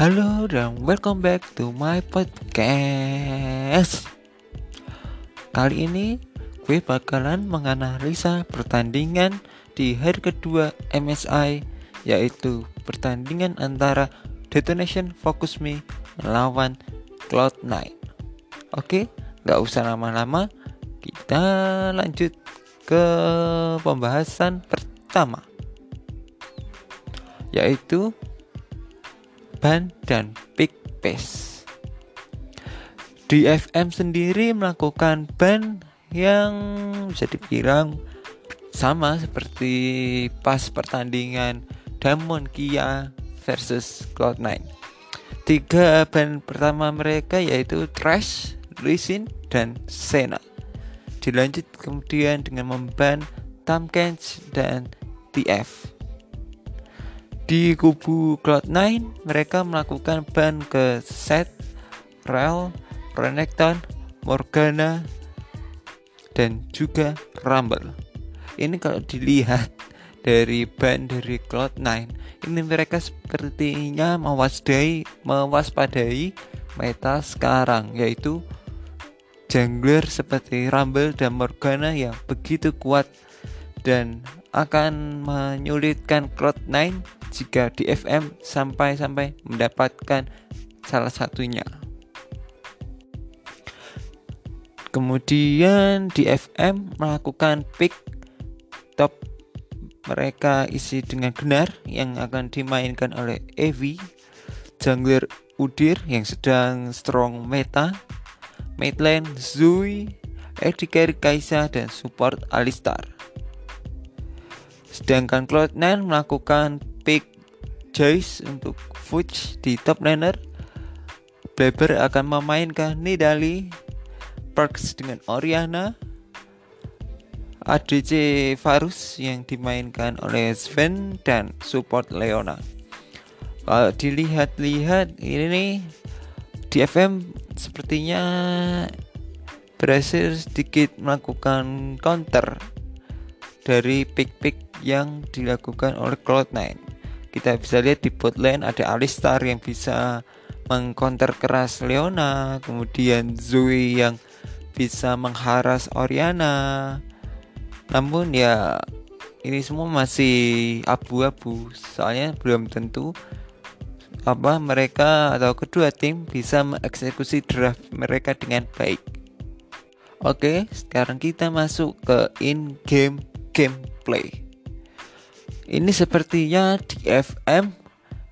Halo dan welcome back to my podcast. Kali ini gue bakalan menganalisa pertandingan di hari kedua MSI yaitu pertandingan antara Detonation Focus Me melawan Cloud9. Oke, nggak usah lama-lama, kita lanjut ke pembahasan pertama yaitu ban dan pick pace. DFM sendiri melakukan ban yang bisa dibilang sama seperti pas pertandingan Diamond Kia versus Cloud9. Tiga ban pertama mereka yaitu Trash, Lisin, dan Sena. Dilanjut kemudian dengan memban Tamkens dan TF. Di kubu Cloud9, mereka melakukan ban ke Set, Rel, Renekton, Morgana, dan juga Rumble. Ini kalau dilihat dari ban dari Cloud9, ini mereka sepertinya mewaspadai, mewaspadai meta sekarang, yaitu jungler seperti Rumble dan Morgana yang begitu kuat dan akan menyulitkan Cloud9 jika di FM sampai-sampai mendapatkan salah satunya. Kemudian di FM melakukan pick top mereka isi dengan benar yang akan dimainkan oleh Evi, jungler Udir yang sedang strong meta, mid lane Zui, AD Kaisa dan support Alistar. Sedangkan Cloud9 melakukan Joyce untuk Fuchs di top laner. Bleber akan memainkan Nidali, Perks dengan Oriana, ADC Varus yang dimainkan oleh Sven dan support Leona. Kalau dilihat-lihat ini nih di FM sepertinya berhasil sedikit melakukan counter dari pick-pick yang dilakukan oleh Cloud9. Kita bisa lihat di bot lane ada Alistar yang bisa mengcounter keras Leona, kemudian Zoe yang bisa mengharas Oriana. Namun ya ini semua masih abu-abu, soalnya belum tentu apa mereka atau kedua tim bisa mengeksekusi draft mereka dengan baik. Oke, sekarang kita masuk ke in game gameplay. Ini sepertinya di FM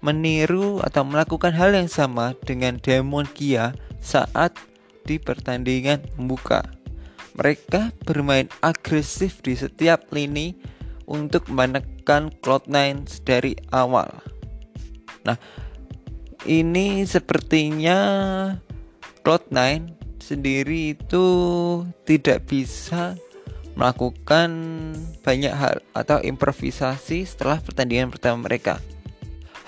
meniru atau melakukan hal yang sama dengan Demon Kia saat di pertandingan membuka. Mereka bermain agresif di setiap lini untuk menekan Cloud9 dari awal. Nah, ini sepertinya Cloud9 sendiri itu tidak bisa melakukan banyak hal atau improvisasi setelah pertandingan pertama mereka.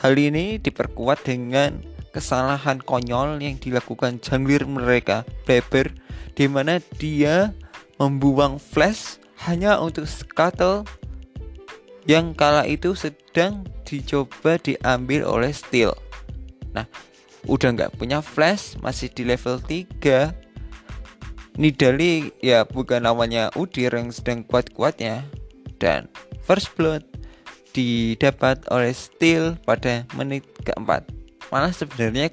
Hal ini diperkuat dengan kesalahan konyol yang dilakukan jungler mereka, Beber, di mana dia membuang flash hanya untuk scuttle yang kala itu sedang dicoba diambil oleh Steel. Nah, udah nggak punya flash, masih di level 3, Nidali ya bukan namanya Udir yang sedang kuat-kuatnya dan first blood didapat oleh Steel pada menit keempat. Malah sebenarnya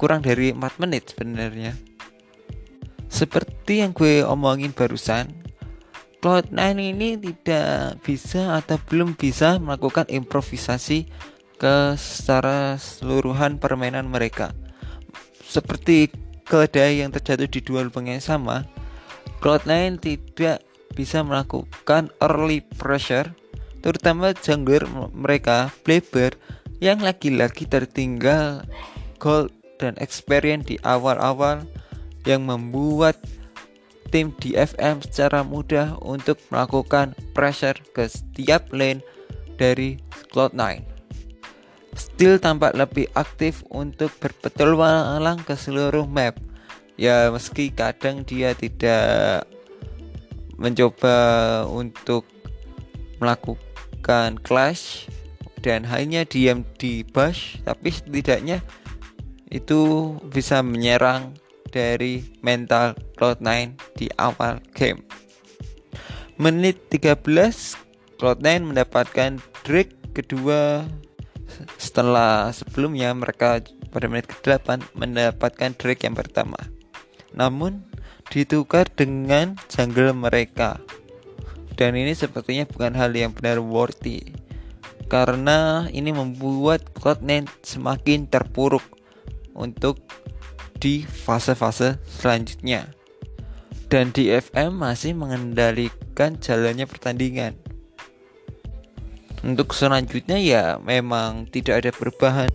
kurang dari 4 menit sebenarnya. Seperti yang gue omongin barusan, Cloud9 ini tidak bisa atau belum bisa melakukan improvisasi ke secara seluruhan permainan mereka. Seperti keledai yang terjatuh di dua lubang yang sama, Cloud9 tidak bisa melakukan early pressure, terutama jungler mereka, Blaber, yang lagi-lagi tertinggal gold dan experience di awal-awal yang membuat tim di FM secara mudah untuk melakukan pressure ke setiap lane dari Cloud9. Steel tampak lebih aktif untuk berpetualang ke seluruh map. Ya, meski kadang dia tidak mencoba untuk melakukan clash dan hanya diam di bush tapi setidaknya itu bisa menyerang dari mental Cloud9 di awal game. Menit 13 Cloud9 mendapatkan drag kedua setelah sebelumnya mereka pada menit ke-8 mendapatkan drag yang pertama. Namun ditukar dengan jungle mereka. Dan ini sepertinya bukan hal yang benar worthy karena ini membuat Cloud9 semakin terpuruk untuk di fase-fase selanjutnya. Dan di FM masih mengendalikan jalannya pertandingan. Untuk selanjutnya ya memang tidak ada perubahan.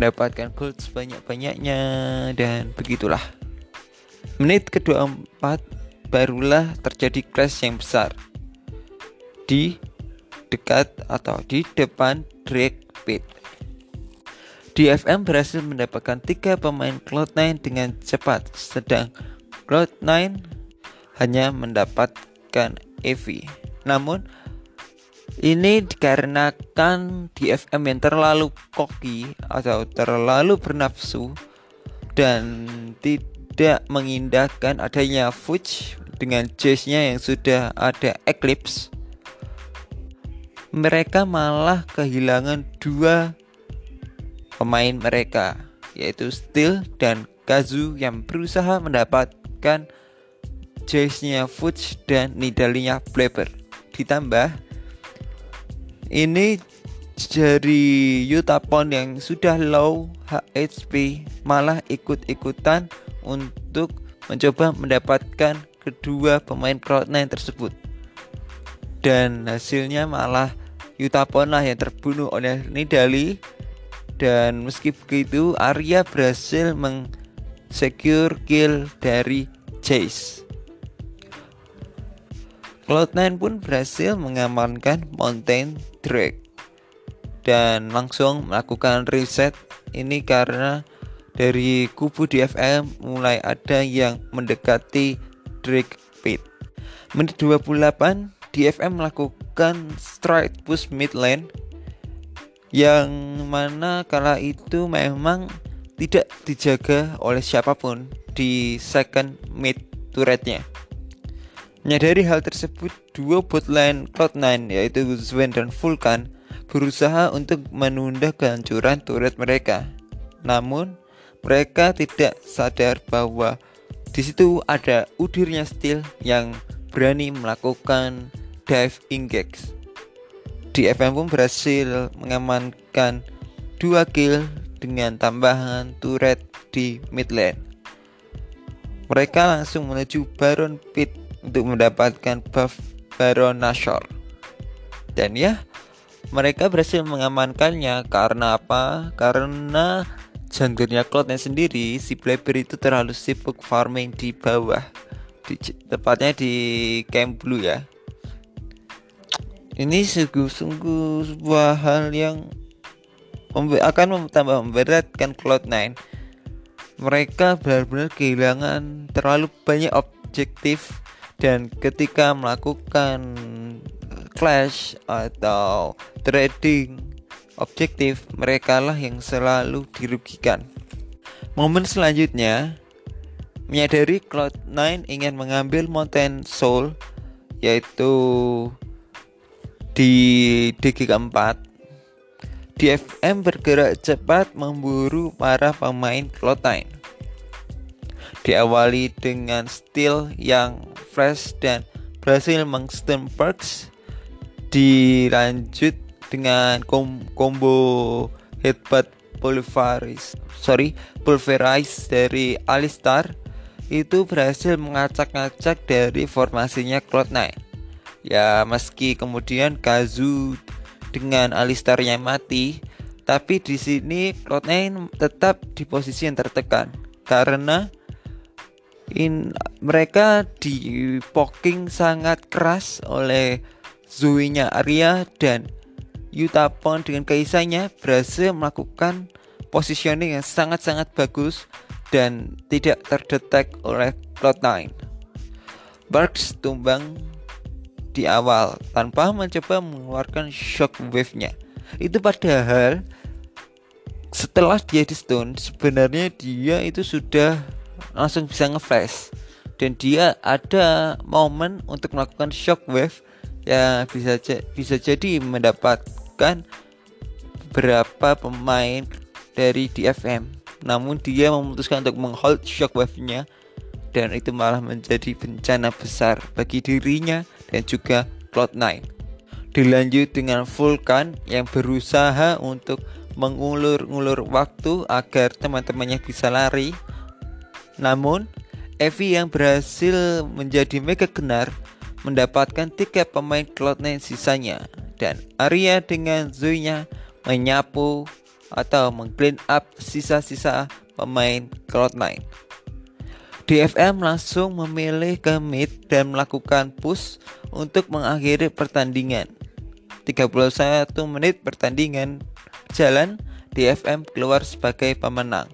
mendapatkan gold sebanyak-banyaknya dan begitulah. Menit ke-24 barulah terjadi crash yang besar di dekat atau di depan drag pit. DFM berhasil mendapatkan tiga pemain Cloud9 dengan cepat, sedang Cloud9 hanya mendapatkan EV. Namun ini dikarenakan di FM yang terlalu koki atau terlalu bernafsu dan tidak mengindahkan adanya Fuchs dengan chase-nya yang sudah ada Eclipse. Mereka malah kehilangan dua pemain mereka yaitu Steel dan Kazu yang berusaha mendapatkan chase-nya Fuchs dan nidalinya Flapper. Ditambah ini dari Yutapon yang sudah low HP malah ikut-ikutan untuk mencoba mendapatkan kedua pemain Cloud9 tersebut. Dan hasilnya malah Yutapon lah yang terbunuh oleh Nidali. Dan meski begitu Arya berhasil mengsecure kill dari Chase. Cloud9 pun berhasil mengamankan Mountain Drake. Dan langsung melakukan reset ini karena dari kubu DFM mulai ada yang mendekati Drake Pit. Menit 28 DFM melakukan strike push mid lane yang mana kala itu memang tidak dijaga oleh siapa pun di second mid turretnya. Menyadari hal tersebut, dua botline Cloud9 yaitu Sven dan Vulcan berusaha untuk menunda kehancuran turret mereka. Namun, mereka tidak sadar bahwa di situ ada udirnya Steel yang berani melakukan dive engage. FM pun berhasil mengamankan dua kill dengan tambahan turret di mid lane. Mereka langsung menuju Baron Pit untuk mendapatkan buff Baron Nashor. Dan ya, mereka berhasil mengamankannya karena apa? Karena junglernya Cloudnya sendiri, si Blaber itu terlalu sibuk farming di bawah. Di, tepatnya di Camp Blue ya. Ini sungguh-sungguh sebuah hal yang akan tambah memberatkan Cloud9. Mereka benar-benar kehilangan terlalu banyak objektif dan ketika melakukan clash atau trading objektif mereka lah yang selalu dirugikan. Momen selanjutnya menyadari Cloud9 ingin mengambil Mountain Soul yaitu di DG keempat. DFM bergerak cepat memburu para pemain Cloud9 diawali dengan steel yang fresh dan berhasil mengstun perks. Dilanjut dengan kom combo headbutt pulverize sorry pulverize dari Alistar itu berhasil mengacak-ngacak dari formasinya Cloud9 ya meski kemudian Kazu dengan Alistarnya mati tapi di sini Cloud9 tetap di posisi yang tertekan karena in mereka di poking sangat keras oleh Zoe-nya Arya dan Yutapon dengan kaisanya berhasil melakukan positioning yang sangat-sangat bagus dan tidak terdetek oleh Cloud9. Barks tumbang di awal tanpa mencoba mengeluarkan shock wave-nya. Itu padahal setelah dia di stone sebenarnya dia itu sudah langsung bisa ngeflash dan dia ada momen untuk melakukan shock wave yang bisa bisa jadi mendapatkan beberapa pemain dari DFM namun dia memutuskan untuk menghold shockwave-nya dan itu malah menjadi bencana besar bagi dirinya dan juga Cloud9. Dilanjut dengan Vulkan yang berusaha untuk mengulur-ngulur waktu agar teman-temannya bisa lari. Namun, Evi yang berhasil menjadi mega kenar mendapatkan tiga pemain Cloud9 sisanya dan Arya dengan Zoe-nya menyapu atau mengclean up sisa-sisa pemain Cloud9. DFM langsung memilih ke mid dan melakukan push untuk mengakhiri pertandingan. 31 menit pertandingan jalan, DFM keluar sebagai pemenang.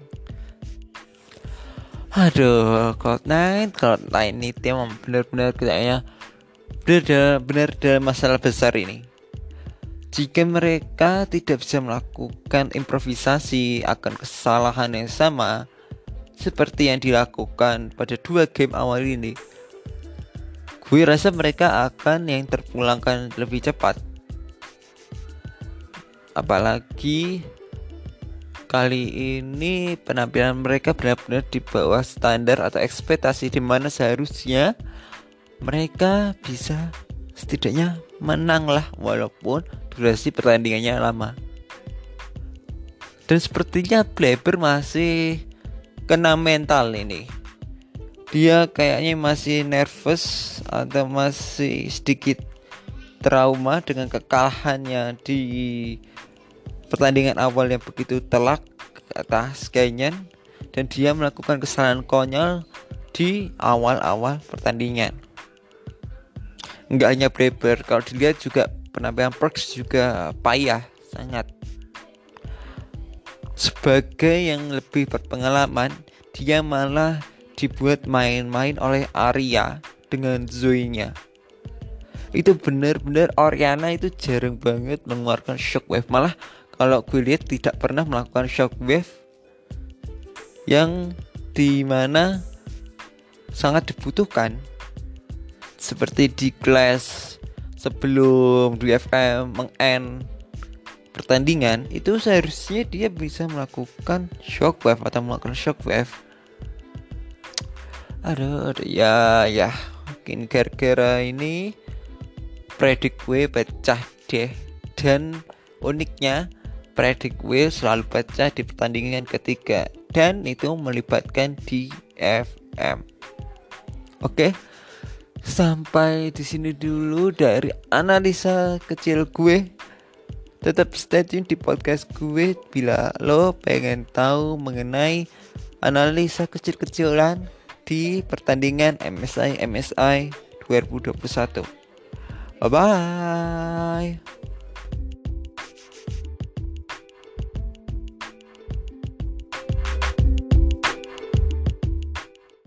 Aduh, Cloud9, Cloud9 ini tim benar-benar kayaknya benar-benar dalam masalah besar ini. Jika mereka tidak bisa melakukan improvisasi akan kesalahan yang sama seperti yang dilakukan pada dua game awal ini, gue rasa mereka akan yang terpulangkan lebih cepat. Apalagi kali ini penampilan mereka benar-benar di bawah standar atau ekspektasi di mana seharusnya mereka bisa setidaknya menang lah walaupun durasi pertandingannya lama. Dan sepertinya Bleber masih kena mental ini. Dia kayaknya masih nervous atau masih sedikit trauma dengan kekalahannya di pertandingan awal yang begitu telak atas Kenyan dan dia melakukan kesalahan konyol di awal-awal pertandingan nggak hanya Breber kalau dilihat juga penampilan Perks juga payah sangat. Sebagai yang lebih berpengalaman dia malah dibuat main-main oleh Arya dengan Zoe-nya. Itu benar-benar Oriana itu jarang banget mengeluarkan shockwave. Malah kalau gue lihat tidak pernah melakukan shockwave yang di mana sangat dibutuhkan seperti di kelas sebelum DFM meng-end pertandingan itu seharusnya dia bisa melakukan shockwave atau melakukan shockwave aduh, aduh ya ya. Mungkin gara-gara ini predik gue pecah deh. Dan uniknya predik gue selalu pecah di pertandingan ketiga. Dan itu melibatkan DFM oke? okay? Sampai di sini dulu dari analisa kecil gue. Tetap stay tune di podcast gue bila lo pengen tahu mengenai analisa kecil-kecilan di pertandingan MSI MSI 2021. Bye bye.